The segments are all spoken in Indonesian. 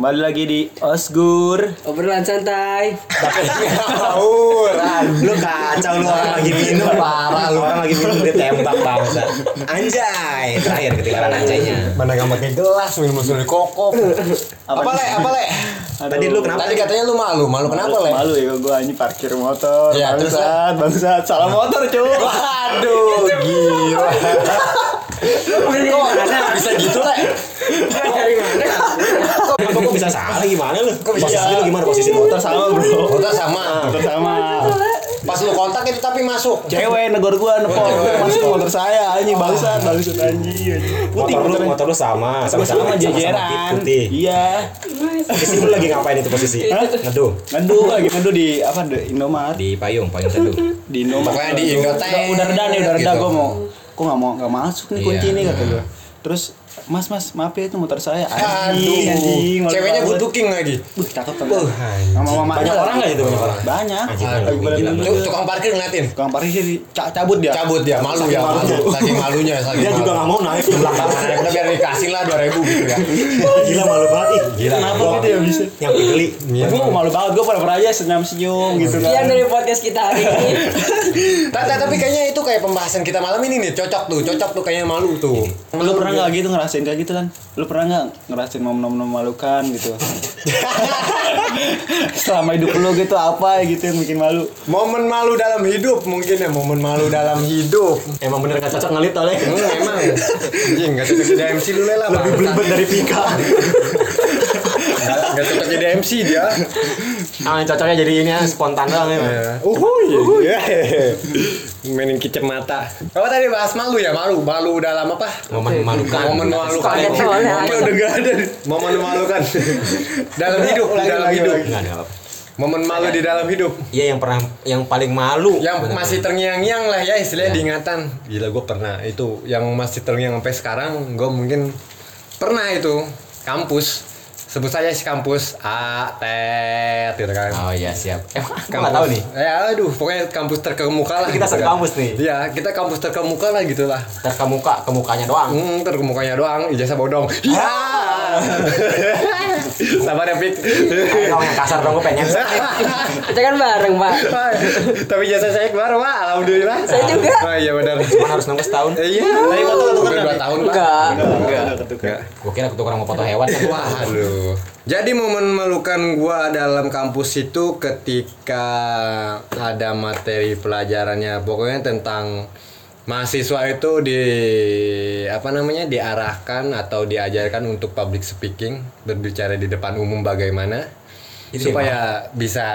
Kembali lagi di Osgur. Obrolan santai. Tawuran. Lu kacau lu orang lagi minum parah lu orang lagi minum ditembak bangsa. Anjay. Terakhir ketinggalan anjaynya. Mana gak pakai gelas minum musuh di kokok. Apa le? Apa le? Tadi lu kenapa? Tadi katanya lu malu, malu kenapa le? Malu ya gua ini parkir motor. Ya, bangsat, bangsat. Salah motor, cuy. Waduh, gila. Kok bisa gitu le? Dari mana? Kok kok bisa salah gimana lu? Kok bisa posisi salah? lu gimana posisi lu? Motor sama, Bro. Motor sama. Motor sama. Pas lu kontak itu tapi masuk. Cewek negor gua nepok masuk motor saya anjing bangsat bangsat anjing. Putih Motor lu motor lu sama, sama sama jajaran. putih. Iya. Posisi lu lagi ngapain itu posisi? Ngeduh. Ngeduh lagi ngeduh di apa di Indomaret. Di payung, payung teduh. Di Indomaret. Pokoknya di Indomaret. Udah, udah reda nih, udah reda Gitu. gua mau kok nggak mau nggak masuk nih kunci Iya. nih kata gua. Terus Mas, mas, maaf ya itu motor saya. Aduh. Anjing, Ceweknya good looking lagi. Buh, cakep kan. Wah, Sama mama Banyak orang nggak itu banyak orang? Banyak. Tukang parkir ngeliatin. Tukang parkir sih ca- cabut dia. Cabut dia, malu Saking ya, malu. malunya. Saking malunya, saking Dia juga malu. nggak mau naik ke belakang. Nah, udah biar dikasih lah 2000 gitu ya. Gila malu banget ih. Gila. Kenapa gitu ya bisa? Yang geli. Gue malu banget, gue pernah aja senyum-senyum gitu kan. Sekian dari podcast kita hari ini. Ta- ta- Tapi kayaknya itu kayak pembahasan kita malam ini nih, cocok tuh, cocok tuh kayaknya malu tuh. Lu pernah nggak gitu ngerasain kayak gitu kan? Lu pernah nggak ngerasain momen-momen memalukan gitu? Selama hidup lu gitu apa gitu yang bikin malu? Momen malu dalam hidup mungkin ya, momen malu dalam hidup. Emang bener gak cocok ngelit oleh. Hmm, emang. Anjing, gak cocok jadi MC dulu lah. Lebih belibet dari Pika. Gak, gak cocok jadi MC dia. Ah, cocoknya jadi ini ya spontan doang ya. Uhuy. Yeah. Mainin kicep mata. Apa tadi bahas malu ya? Malu, malu dalam apa? Momen memalukan. Momen memalukan. Momen udah gak ada. Momen memalukan. dalam hidup, dalam hidup. Enggak ada apa. Momen malu di dalam hidup. Iya yang pernah yang paling malu. Yang Bener. masih terngiang-ngiang lah ya istilahnya Ya. diingatan. Gila gue pernah itu yang masih terngiang sampai sekarang gue mungkin pernah itu kampus sebut saja si kampus A T gitu kan. Oh iya siap. Emang aku nggak tahu nih. Ya aduh, pokoknya kampus terkemuka lah. Kita gitu satu kan. kampus nih. Iya, kita kampus terkemuka lah gitu lah. Terkemuka kemukanya doang. Hmm, terkemukanya doang, ijazah bodong. Ya. Sabar ya, Pik. Kamu yang kasar dong gue pengen. Kita kan bareng, Pak. Tapi jasa saya keluar, Pak. Alhamdulillah. Saya juga. Oh iya benar. Cuma harus nunggu setahun. Iya. Tapi foto ketuker dua tahun, Pak. Enggak. Enggak. ketukar. Gue kira ketukeran mau foto hewan kan. Jadi momen melukan gua dalam kampus itu ketika ada materi pelajarannya. Pokoknya tentang mahasiswa itu di apa namanya diarahkan atau diajarkan untuk public speaking, berbicara di depan umum bagaimana Itu supaya bisa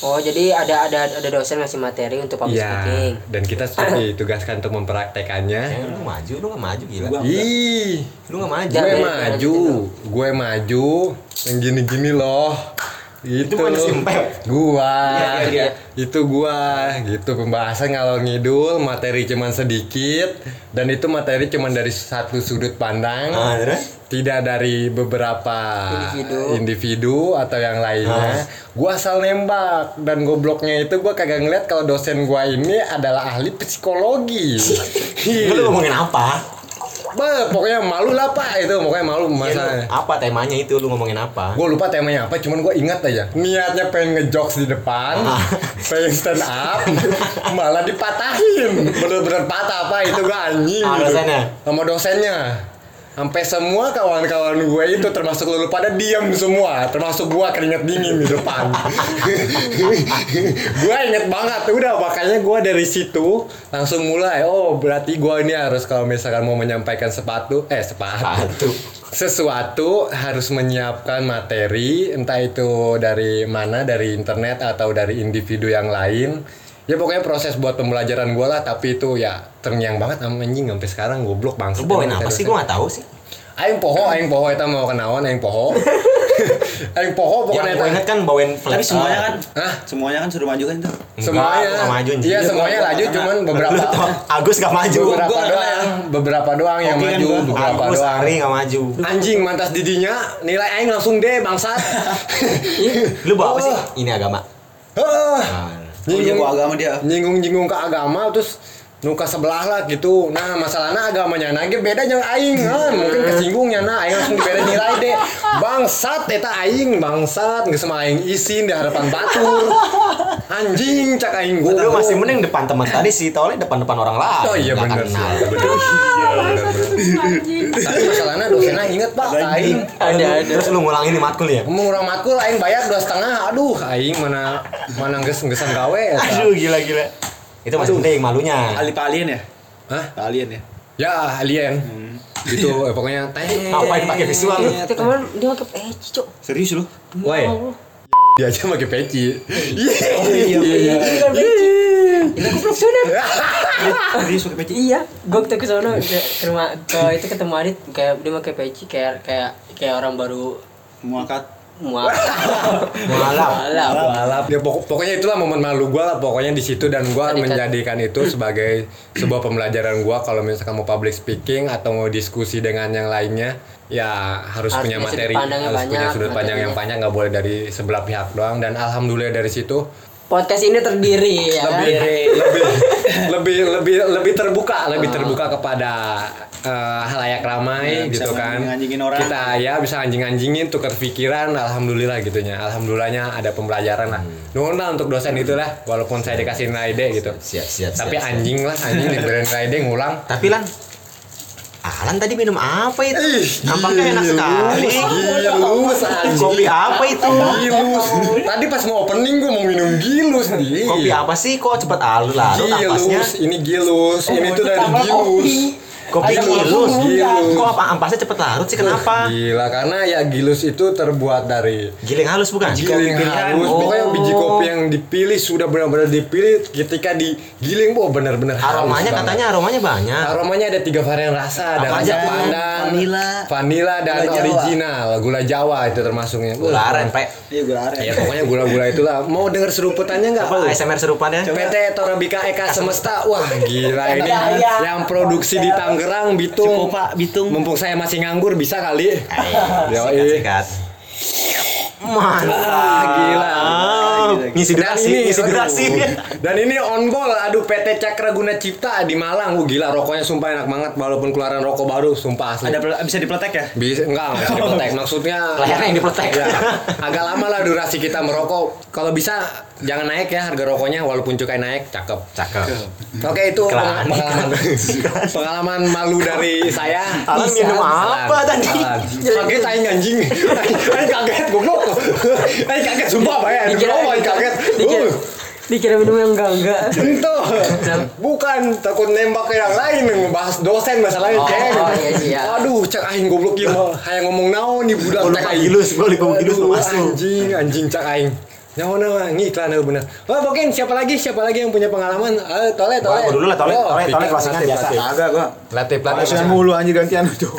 Oh, jadi ada ada ada dosen ngasih materi untuk public ya speaking. dan kita ditugaskan untuk mempraktekannya. Eh, lu maju, lu gak maju gila. Ih, Lu gak maju. gue maju, gue maju yang gini-gini loh. Gitu. Itu bukan. Gua. Iya, iya. Itu gua gitu pembahasan kalau ngidul materi cuman sedikit dan itu materi cuman dari satu sudut pandang. Ah, terus? Tidak dari beberapa Individu. individu atau yang lainnya. Gua asal nembak dan gobloknya itu gua kagak ngeliat kalau dosen gua ini adalah ahli psikologi. Lu ngomongin apa? Bah, pokoknya malu lah pak itu pokoknya malu Iya, masa apa temanya itu lu ngomongin apa? gue lupa temanya apa cuman gue ingat aja niatnya pengen ngejokes di depan Ah. pengen stand up malah dipatahin bener-bener patah apa itu gue anjing Ah, gitu. dosennya? sama dosennya sampai semua kawan-kawan gue itu termasuk lu pada diam semua. Termasuk gue keringet dingin di depan. Gue inget banget. Udah makanya gue dari situ langsung mulai oh berarti gue ini harus kalau misalkan mau menyampaikan sepatu eh sepatu Satu. sesuatu harus menyiapkan materi entah itu dari mana dari internet atau dari individu yang lain ya pokoknya proses buat pembelajaran gue lah tapi itu ya terngiang banget sama anjing sampai sekarang goblok bangsa Lu bawain apa sih? Gue gak tahu sih. aing poho aing poho itu mau kenaon aing poho aing poho pokoknya Yang inget kan bawain flat. Tapi semuanya kan, Hah? semuanya kan suruh maju kan tuh. semuanya Enggak, gak maju iya semuanya laju cuman beberapa Agus gak maju. beberapa doang beberapa doang yang kan maju beberapa Agus doang Ari gak maju. anjing mantas didinya nilai aing langsung D bangsat Lu bawa apa sih? Oh. Ini agama. Gua agama dia. nyinggung-nyinggung ke agama terus nuka sebelah lah gitu. Nah masalahnya agamanya nage beda jeung aing kan mungkin kesinggungnya nah aing langsung dibeda nilai deh. Bangsat eta aing bangsat geus sama aing isin di hadapan batur. Anjing cak aing gua Lu masih mending depan teman tadi sih, tolnya depan-depan orang lain. oh iya Nggak bener sih. kenal. bener tapi masalahnya dosennya inget pak aing. Ada ada. Terus lu ngulang ini matkul ya? orang matkul aing bayar dua setengah. Aduh aing mana mana geus geus gawe eta. Gila gila. Itu masih penting malunya. Ali Pak Alien ya? hah Pak Alien ya? ya alien gitu eh, pokoknya teh Ngapain pakai visual lu? Itu kemarin dia pakai peci, Cok. Serius lu? Woi, dia aja pakai peci iya iya. Itu goblok sunat. Serius pakai peci. Iya, gue waktu ke sono ke ke rumah ke itu ketemu Adit kayak dia pakai peci kayak kayak kayak orang baru Muakat. Muak. Mualaf. Mualaf. balap ya pokok- pokoknya itulah momen malu gua lah pokoknya di situ dan kan- menjadikan itu sebagai sebuah pembelajaran gua kalau misalkan mau public speaking atau mau diskusi dengan yang lainnya ya harus, Harus punya punya materi harus punya banyak, sudut pandang yang banyak nggak boleh dari sebelah pihak doang dan alhamdulillah dari situ Podcast ini terdiri ya kan? lebih lebih lebih lebih lebih terbuka lebih terbuka kepada eh, halayak ramai Ya, gitu kan. nganjing-nganjingin orang. kita ya bisa anjing-anjingin tukar pikiran alhamdulillah gitunya alhamdulillahnya ada pembelajaran lah. Nuhun lah untuk dosen itu lah walaupun saya dikasih nilai D gitu. Siap, siap, tapi siap, siap. anjing lah anjing diberi nilai D ngulang. Tapi Lan, Alan tadi minum apa itu? Nampaknya enak sekali. gilus anjing Kopi apa itu? gilus tadi pas mau opening gua mau minum gilus nih Kopi apa sih? Kok cepet alur lalu? Gilus, ini gilus, ini tuh dari gilus. Kopi Ada gilus. gilus. Kok apa ampasnya cepet larut sih? Kenapa? Gila, karena ya gilus itu terbuat dari Giling halus bukan? giling halus. Oh. Pokoknya biji kopi yang dipilih sudah benar-benar dipilih ketika digiling, oh benar-benar halus Aromanya banget. katanya aromanya banyak. Aromanya ada tiga varian rasa, ada Apa rasa aja? pandan, Vanila. vanila dan Gula Jawa. original, gula Jawa itu termasuknya. Gula aren, Pak. Iya gue aren. Ya pokoknya gula-gula itulah. Mau denger seruputannya nggak? Apa Oh. ASMR serupannya? PT Torabika Eka Semesta wah gila ini yang produksi di Tangerang Bitung Cipopa, Bitung. mumpung saya masih nganggur bisa kali Ayo, Yoi. sikat-sikat. Mantap. Ah, gila. Ngisi dan durasi, ini ngisi durasi. dan ini on ball aduh PT Cakra Guna Cipta di Malang uh, gila rokoknya sumpah enak banget walaupun keluaran rokok baru sumpah asli Ada bisa dipletek ya? bisa enggak enggak bisa dipletek maksudnya Lehernya yang dipletek. ya, agak lama lah durasi kita merokok kalau bisa jangan naik ya harga rokoknya walaupun cukai naik cakep Cakep. Oke itu pengalaman pengalaman malu dari saya. Alan minum apa tadi? Kaget aing anjing. Aing kaget goblok. Aing kaget sumpah bae. Dikira Dikira aing kaget. dikira, Uh, dikira minum yang enggak enggak. Itu bukan takut nembak ke yang lain ngebahas dosen masalahnya Oh, ceng. iya, iya. Aduh, cek aing goblok ieu mah hayang ngomong naon nih budak cek lupa aing. gilus, gua lupa gilus Aduh, lu masuk. Anjing, anjing cek aing. Nyawa nama ngiklan aku bener. Wah, mungkin siapa lagi? Siapa lagi yang punya pengalaman? Eh, tole, tole. Gua dulu lah, tole, Oh, tole, tole closingan latih, biasa. Agak gua. Latih, latih. Kasihan mulu anjir gantian tuh.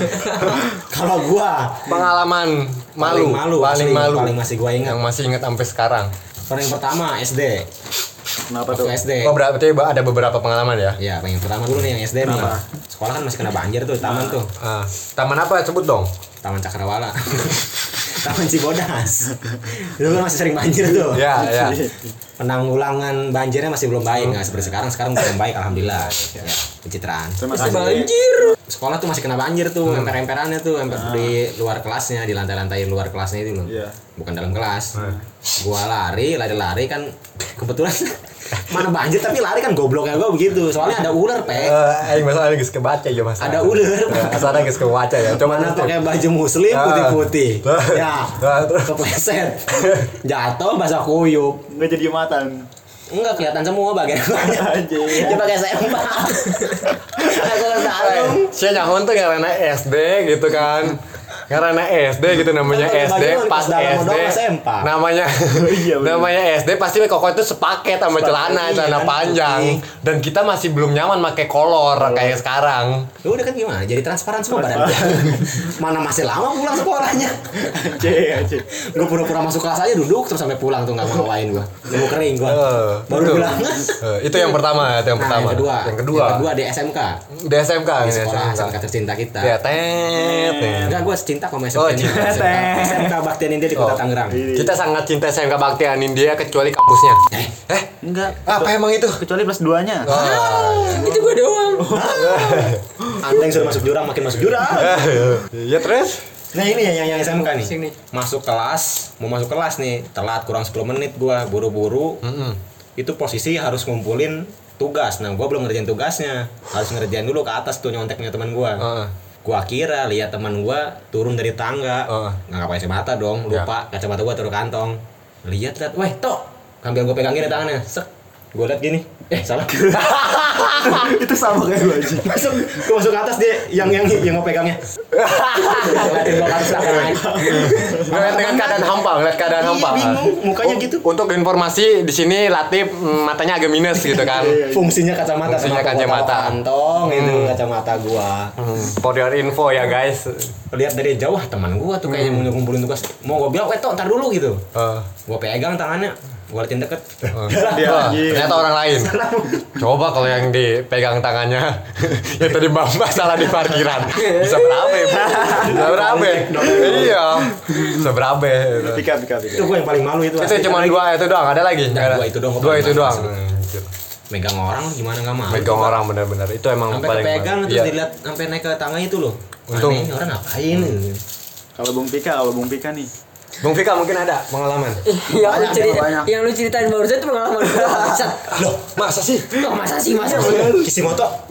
Kalau gua Pengalaman malu, paling malu, paling malu. paling masih gua ingat. yang masih ingat sampai sekarang. Paling pertama SD. Kenapa tuh? SD. Oh, berarti ada beberapa pengalaman ya? Ya, yang pertama dulu nih yang SD nih. Kenapa? Sekolah kan masih kena banjir tuh, taman tuh. Ah, taman apa? Sebut dong. Taman Cakrawala. Taman Cibodas. Dulu kan masih sering banjir tuh. Ya, ya. Penanggulangan banjirnya masih belum baik, nggak seperti sekarang. Sekarang belum baik, alhamdulillah. Ya, pencitraan. Terima Masih kasih. banjir. Sekolah tuh masih kena banjir tuh, emper-emperannya tuh, emper di luar kelasnya, di lantai-lantai luar kelasnya itu loh. Iya. Bukan dalam kelas. Gua lari, lari-lari kan kebetulan mana banjir tapi lari kan gobloknya gua begitu. Soalnya ada ular, Pe. Eh, aing masalah geus kebaca ya Mas. Ada ular. Asalnya geus kebaca ya. Coba Mana pakai baju muslim putih-putih. Ah. ya, Ah, terus? kepleset. Jatuh basah kuyup. Enggak jadi matan. Enggak kelihatan semua bagian Anjir. Dia pakai sempak. Aku tahu. Saya nyaman tuh karena SD gitu kan. Karena SD gitu namanya Kan SD baju pas dalam SD namanya Iya, bener. namanya SD pasti koko itu sepaket sama celana Iya, celana kan, panjang dan kita masih belum nyaman pakai kolor kayak sekarang Lu udah kan gimana? Jadi transparan semua badan. Mana masih lama pulang sekolahnya. Anjir. Gue pura-pura masuk kelas aja duduk terus sampai pulang tuh nggak mau ngawain gua. Nemu kering gua. Eh, Baru betul. bilang. Eh, itu yang pertama itu yang Nah, pertama yang kedua. yang kedua Yang kedua di SMK. di SMK Di sekolah SMK. SMK tercinta kita. ya tet tet. Enggak, gue cinta sama Oh, SMK Citak. SMK Baktian India di Kota Oh. Tangerang Kita sangat cinta SMK Baktian India kecuali kampusnya. Eh, Enggak. apa emang itu? Kecuali plus 2-nya. Itu gue doang. Anda yang sudah masuk jurang makin masuk jurang Ya terus? Nah ini yang, yang, yang SMK nih Sini. Masuk kelas Mau masuk kelas nih Telat kurang 10 menit gua Buru-buru Mm-mm. Itu posisi harus ngumpulin tugas Nah gua belum ngerjain tugasnya Harus ngerjain dulu ke atas tuh nyonteknya teman gua Heeh. Gua kira lihat teman gua turun dari tangga. Heeh. nggak pakai kacamata dong Lupa kacamata gua taruh kantong. Lihat lihat. Weh tok Sambil gua pegangin di tangannya. Sek Gua liat gini Eh salah itu sama kayak gue aja. masuk gua masuk ke atas dia yang yang yang gua pegangnya Ngeliatin gua ke atas. Ngeliat dengan keadaan hampa, ngeliat keadaan hampa. Iya, bingung, mukanya gitu. Untuk informasi di sini Latif mm, matanya agak minus gitu kan. fungsinya kacamata Fungsinya kenapa gua kacamata. kantong itu kacamata gua Hmm, For your info ya guys. lihat dari jauh ah, teman gua tuh kayaknya mau ngumpulin tugas mau gua bilang tok ntar dulu gitu Eh, gua pegang tangannya gua liatin deket eh. Wah, ternyata orang lain. Coba kalau yang dipegang tangannya ya tadi Bamba salah di parkiran. Bisa berapa? ya, Bu? Bisa berapa? Iya. Bisa berapa? itu. Pika pika pika. itu gua yang paling malu itu Itu cuma dua itu doang, ada lagi? Dua itu doang, Dua itu doang. Anjir. megang orang gimana nggak malu Megang orang bener-bener itu emang sampai paling kepegang terus Iya. dilihat sampai naik ke tangga itu loh Untung. Aneh, orang ngapain Kalau Bung Pika, kalau Bung Pika nih. Bung Vika mungkin ada pengalaman. yang lu cerita, banyak. yang lu ceritain barusan itu pengalaman gue. Bangsat. Loh, masa sih? Oh, masa sih masa sih? Kishimoto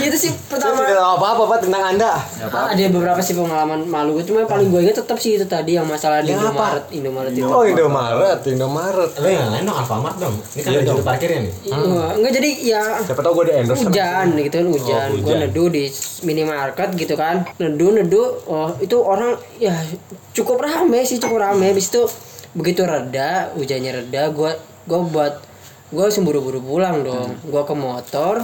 itu sih Saya pertama tidak tahu apa-apa Pak tentang Anda. Ah, ada beberapa sih pengalaman malu gue cuma yang paling gue inget tetap sih itu tadi yang masalah di? Indomaret Indomaret itu Oh, Indomaret, Indomaret. lo yang lain dong Alfamart dong ini kan Iya ada juru parkirnya nih Iya, enggak jadi ya Siapa tahu gue di endorse sama hujan gitu kan hujan, Oh, gue neduh di minimarket gitu kan neduh neduh oh itu orang ya cukup rame sih cukup rame. Habis itu begitu reda hujannya reda gue gue buat gue buru-buru pulang dong. Gue ke motor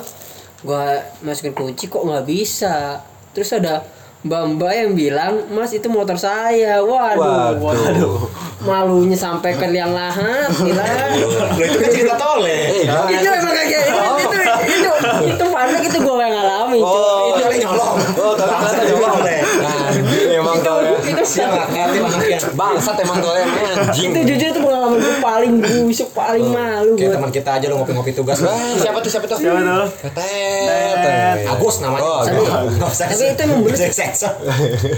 gue masukin kunci kok nggak bisa? Terus ada mbak-mbak yang bilang mas itu motor saya. Waduh, Waduh. malunya sampai ke liang lahat lo itu kan cerita tole. Eh, jangan. itu emang kayak gitu. Itu itu itu itu panik itu gue yang ngalamin cuy. Oh, itu. Tole nyolong. Oh, tapi ternyata nyolong. Anjing emang nggak kreatif anaknya Bangsat emang emang anjing. itu jujur itu pengalaman gue paling busuk paling malu kayak gue teman kita aja lo ngopi-ngopi tugas. Siapa tuh siapa tuh? Siapa tuh? Ketet. Agus namanya. Oh, Tapi- usah Tapi itu emang bener.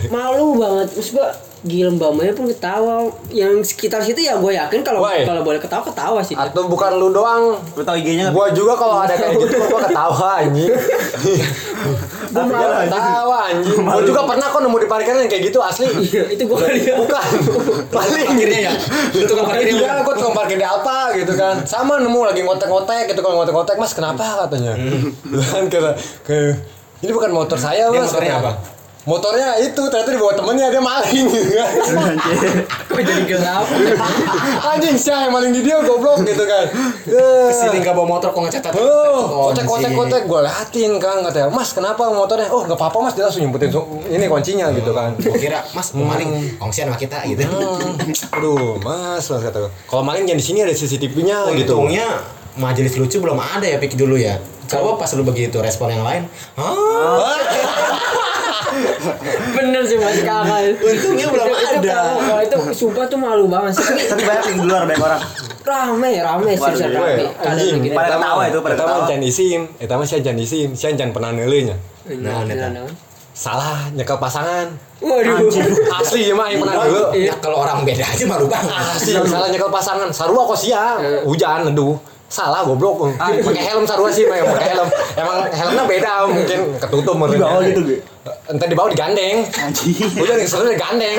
malu banget. Terus gue gila mbak Maya pun ketawa. Yang sekitar situ ya gue yakin kalau kalau boleh ketawa ketawa sih. Atau bukan lu doang. Lu tau IG-nya? Gua juga kalau ada kayak gitu gua ketawa anjing. gue malu Ketawa anjing. Gua juga pernah kok nemu di parkiran yang kayak gitu asli. Iya, itu gue Bukan. Paling parkirnya ya lu tukang parkirnya Iya, gue tukang parkir di Alfa gitu kan. Sama nemu lagi ngotek-ngotek gitu kalau ngotek-ngotek, "Mas, kenapa?" katanya. Kan kata ini bukan motor saya, Dia Mas. motornya apa? Motornya itu ternyata dibawa temennya dia maling gitu kan. gue jadi gelap? Anjing sih yang maling di dia goblok gitu kan. Eh. ke sini nggak bawa motor kok ngecat Oh, kotek kotek kotek gue liatin kan katanya. Mas kenapa motornya? Oh nggak apa-apa mas. Dia langsung nyemputin ini kuncinya gitu kan. Gua kira mas mau maling kongsian sama kita gitu. Hmm, aduh mas mas kata gue kalau maling jangan di sini ada CCTV-nya gitu. untungnya majelis lucu belum ada ya pikir dulu ya. Coba pas lu begitu. Respon yang lain. Hah? Bener sih mas. Kakak Untungnya belum Itu- itu ada. kalau- itu sumpah tuh malu banget sih. Tapi banyak yang di luar banyak orang. rame rame seriusan Waduh, rame. Weh, Kalian anjing begini. Pada Eta ketawa itu, pada eta ketawa. jangan isim eta mah sih jangan isim sih jangan pernah neuleunya Nah, Nah, neta. nah, nah. salah nyekel pasangan. Waduh. Asli ya mah yang pernah dulu. Ya kalau orang beda aja malu banget. Asli salah nyekel pasangan. Sarua kok sia hujan aduh salah goblok. Pakai helm sarua sih pakai pakai helm. Emang helmnya beda mungkin ketutup Di bawah gitu gue. entah di bawah digandeng. Udah nih seru digandeng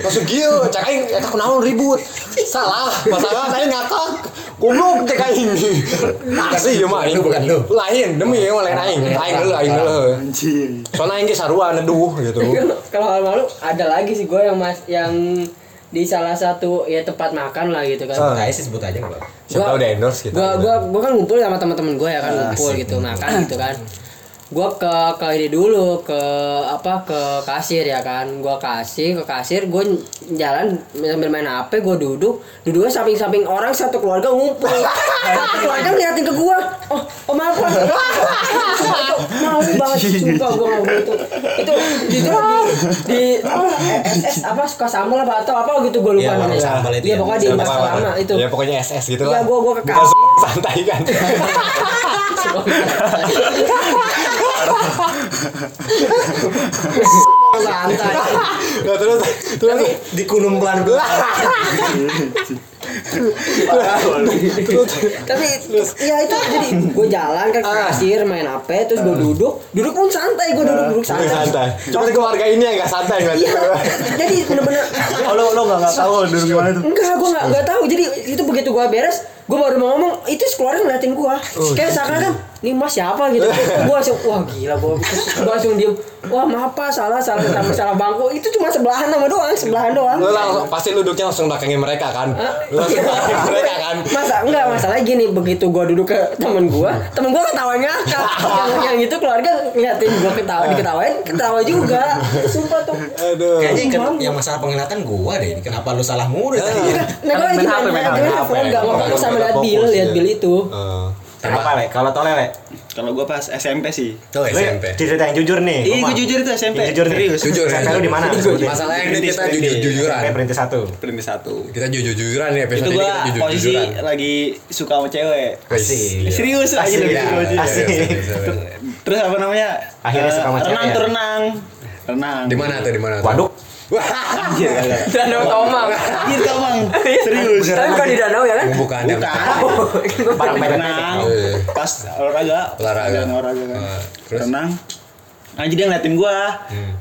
Masuk gil Cak aing Eta kunaon ribut. Salah Pasangan aing ngakak. Goblok cek aing Asli ya mah aing Lu bukan. Lu. Lain Demi ya lain aing. Aing dulu Aing Anjing. Soalnya aing ge sarua neduh gitu. Kan kalau hal malu ada lagi sih gue yang mas yang di salah satu ya tempat makan lah gitu kan. Ah. Nah, sih sebut aja apa-apa. Siapa tahu udah endorse kita? gua gua gua kan ngumpul sama teman-teman gue ya kan ngumpul gitu makan gitu kan gua ke ke ini dulu ke apa ke kasir ya kan gua kasih ke kasir gua jalan sambil main HP gua duduk duduknya samping-samping orang satu keluarga ngumpul satu keluarga ngeliatin ke gua oh oh maaf mau banget sumpah gua ngomong itu itu itu di, di apa SS apa suka sambal apa atau apa gitu gua lupa Iya, namanya sambal itu iya ya. pokoknya di Sambal Mas apa? lama itu Ya pokoknya SS gitu Iya, lah. gua- gua ke Bukan kasir. santai kan. santai Nah, terus terus di kunum pelan tapi ya itu jadi gue jalan ke kasir main HP terus gue duduk duduk pun santai gue duduk duduk santai santai. Cuma keluarga ini yang enggak santai kan. iya jadi bener-bener Oh, lo lo nggak nggak tahu dulu gimana tuh? enggak gue nggak nggak tahu jadi itu begitu gue beres gue baru mau ngomong itu sekeluarga ngeliatin gue kayak seakan kan ini mas siapa? gitu. Gue langsung wah gila gue gue langsung diem wah maaf pak salah salah sama salah bangku. Itu cuma sebelahan nama doang sebelahan doang. Lu langsung pasti lu duduknya langsung belakangin mereka kan. Lu langsung belakangin mereka kan. masa enggak masalahnya gini begitu gua duduk ke temen gua temen gua ketawa ngakak. Yang yang itu keluarga ngeliatin gua ketawa diketawain ketawa juga. Itu sumpah tuh. Aduh. Kayaknya yang, yang masalah penglihatan gua deh. Kenapa lu salah mulu tadi? nah gua lagi Main HP, HP, sama lihat Fokus, bill lihat ya. bill itu Eh, Apa le? Kalau tole le? Kalau gua pas SMP sih. Tuh Lu SMP. cerita yang jujur nih. Iya, Gua gue jujur itu SMP. Yang jujur nih. Serius. Jujur, SMP jujur. lu di mana? Jujur. Masalahnya ini kita perintis. jujur-jujuran. SMP perintis satu. Perintis satu. Kita jujur-jujuran nih episode Itu ini gua kita lagi suka sama cewek. Asik. Serius aja Ya, cewek. asik. Terus apa namanya? Akhirnya Eh, suka sama cewek Renang ya? renang. Renang. Di mana tuh? Di mana? tuh? Waduk. Wah, Anjir, kagak. danau tomang Anjir, Kamang. Serius. tapi bukan di danau ya kan bukan. yang- Bukan. Barang Iya. pas olahraga Olahraga. Olahraga kan renang Anjir dia ngeliatin gua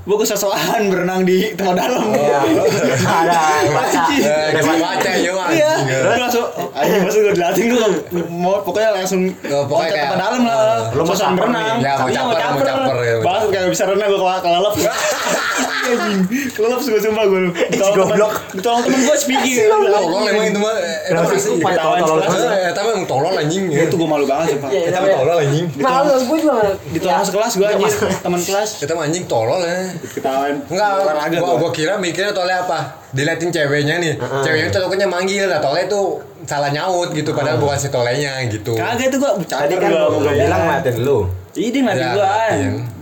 Gua kesosokan berenang di tempat dalam Ada baca. Anjir. Eh, baca ya, anjing. Iya, gua langsung anjing maksud gua dilatih gua mau pokoknya langsung Oh, pokoknya ke kayak- tempat dalam lah. Lu mau Sosokan caper berenang. Ya, mau Iya, caper, mau caper, ya, mau Banget kayak bisa renang gua ke kelelep. Kelelep gua sumpah gua. Temen- goblok. Ditolong temen gua speaking. Tolol emang itu mah. Eh, tolol. Eh, tapi emang tolol anjing. Itu gua malu banget sumpah. Iya, Kita namanya- tolol anjing. malu gue juga Ditolong sekelas gua anjir, teman kelas. Kita mah anjing tolol ya. Ketahuan. Enggak, olahraga gua, gua kira mikirnya tolnya apa? Diliatin ceweknya nih. Ceweknya tuh tokonya manggil, nah tolnya tuh salah nyaut gitu padahal bukan si tolenya gitu. Kagak itu gua bercanda Tadi kan gua lu sama bilang gaya. ngeliatin lu. Iya dia ngeliatin Ya, gua kan.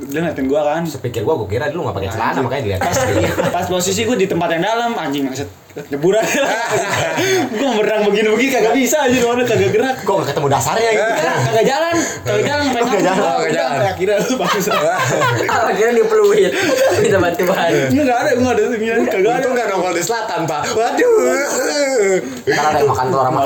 Dia ngeliatin gua kan. Sepikir gua gua kira dulu enggak pakai celana makanya dilihat. Pas, pas posisi gua di tempat yang dalam anjing maksud deburan. gua mau berenang begini-begini kagak bisa aja mana kagak gerak. Kok enggak ketemu dasarnya gitu. Kagak jalan, kagak jalan sampai Kagak jalan, kagak jalan. Akhirnya lu bangsa. akhirnya dia peluit minta bantuan Enggak ada, gua enggak ada ini kagak ada. Itu nggak nongol di selatan, Pak. Waduh. Entar ada yang makan telur sama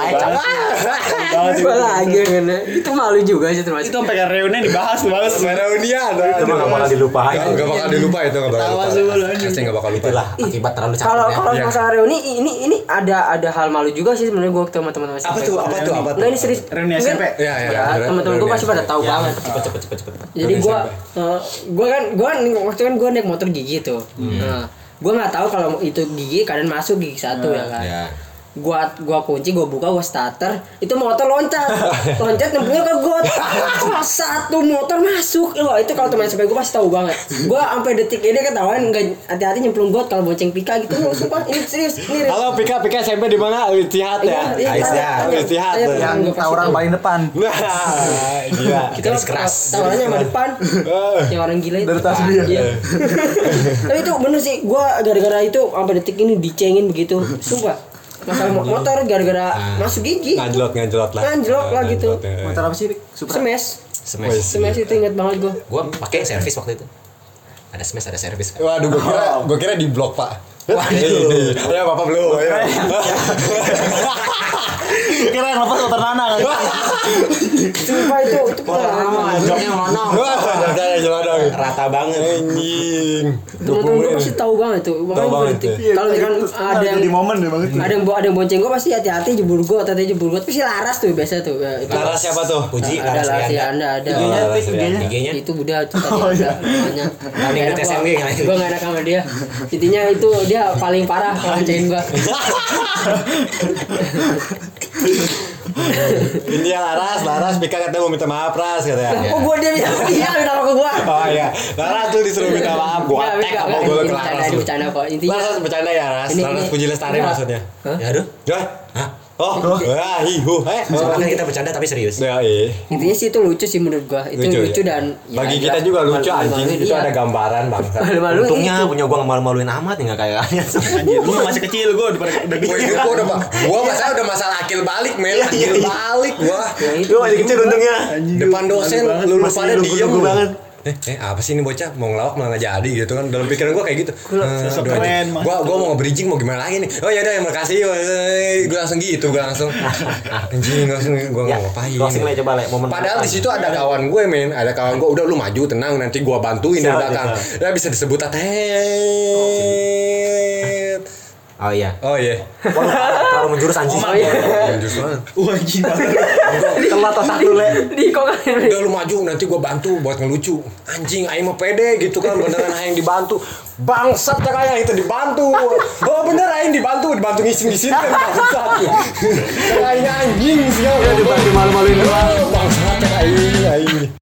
gue itu. lagi kena itu malu juga sih termasuk Itu sampai kayak reunian dibahas banget. Reunian. Itu mah enggak bakal dilupain. Gak, gak bakal dilupa itu gak bakal anjing. Pasti gak bakal lupa. Itulah akibat terlalu capek kalau kalau Iya. masalah reuni ini ini ada ada hal malu juga sih sebenarnya gue sama teman-teman Apa tuh? Apa tuh? Apa tuh? Enggak ini serius. Reuni Mungkin- SMP? Iya, iya. Ya, teman-teman gue pasti pada tahu Ya, banget. cepet cepet cepet cepet. Jadi gue SMP. gue kan gue kan waktu kan gue naik motor gigi tuh. Hmm. Nah, gue nggak tahu kalau itu gigi kadang masuk gigi satu ya kan. Ya. Gua gua kunci, gua buka, gua starter, itu motor loncat. loncat nyemplungnya ke got. Satu motor masuk. Wah, itu kalau teman SMP gua pasti tahu banget. Gua sampai detik ini ketahuan enggak hati-hati nyemplung got kalau bonceng pika gitu. Wah, sumpah ini serius. Ini serius. Halo Pika Pika SMP di mana? Istihad ya. Iya, iya, Istihad. Istihad. Tanya, Yang Tawuran paling depan. Nah, gila. Garis keras. Tawarannya sama depan. yang orang gila itu. Dari tas dia. Iya. Tapi itu bener sih, gua gara-gara itu sampai detik ini dicengin begitu. Sumpah. Masalah mo- motor gara-gara masuk gigi. Ngajlot ngajlot lah. Ngajlok lah gitu. Ya. Motor apa sih? Supra. Smash. Smash. Smash itu inget banget gua. Gua pakai servis waktu itu. Ada smash, ada servis. Waduh, gua kira gua kira di blok, Pak. Waduh. Ya, Bapak belum. Ya. Kira yang lepas motor Nana kan. Sumpah itu itu pengalaman. Joknya mana? Joknya jelodong. Rata banget. Anjing. Temen-temen gua pasti tahu banget tuh. Makanya gua banget. Iya, Kalau misalkan ada yang di momen deh banget. ada yang ada yang bonceng gua pasti hati-hati jebur got, hati jebur got. Pasti laras tuh biasa tuh. Ya, itu. Laras siapa tuh? Puji, ada Laras ya anda ada. Oh, Rianda. IG-nya? itu udah itu tadi ada namanya Tadi inget SMG kan? gue gak enak sama dia intinya itu dia paling parah gue Ini yang Laras, Laras Pika katanya mau minta maaf Ras katanya. Kok gua dia bisa dia minta sama gua. Oh iya, Laras tuh disuruh minta maaf, gua nggak, apa gua ke Laras. bercanda kok. Intinya Laras bercanda ya Ras, Laras Puji Lestari maksudnya. Ya aduh. Hah? Hah? Oh, wah, hihu, eh. Soalnya kan kita bercanda tapi serius. Ya, iya. intinya sih itu lucu sih menurut gua. Itu Lucu, lucu, ya? dan ya, Bagi kita juga lucu malu-maluin, anjing, itu iya. ada gambaran bangsa. Malu-maluin Untungnya itu. punya gua malu-maluin amat ya nggak kayak kalian. Anjir, lu masih kecil gua udah pada udah Gua gede. itu gua udah gua masalah udah masalah akil balik men, akil balik gua. Ya, itu Lu masih kecil untungnya. Depan dosen lu pada diem banget. Eh, eh, apa sih ini bocah mau ngelawak malah nggak jadi gitu kan dalam pikiran gua kayak gitu. Mas. Gua gua mau nge-bridging mau gimana lagi nih. Oh ya udah ya makasih. Gua langsung gitu, gua langsung anjing langsung gua Ya, ngapain. closing lah coba lah momen. Padahal di situ ada kawan gue men, ada kawan gue udah lu maju tenang nanti gua bantuin di belakang. Ya bisa disebut atet. Oh iya. Oh iya. Wah, terlalu menjurus anjing. Oh iya. Justru Wah, anjing banget. Telat otak lu, Le. Di kok kan. udah lu maju nanti gua bantu buat ngelucu anjing aing mah pede gitu kan beneran aing dibantu bangsat ya kayak itu dibantu oh bener aing dibantu dibantu ngisin-ngisin kan bangsat kayak anjing sih Dibantu malu-maluin doang. bangsat ya aing aing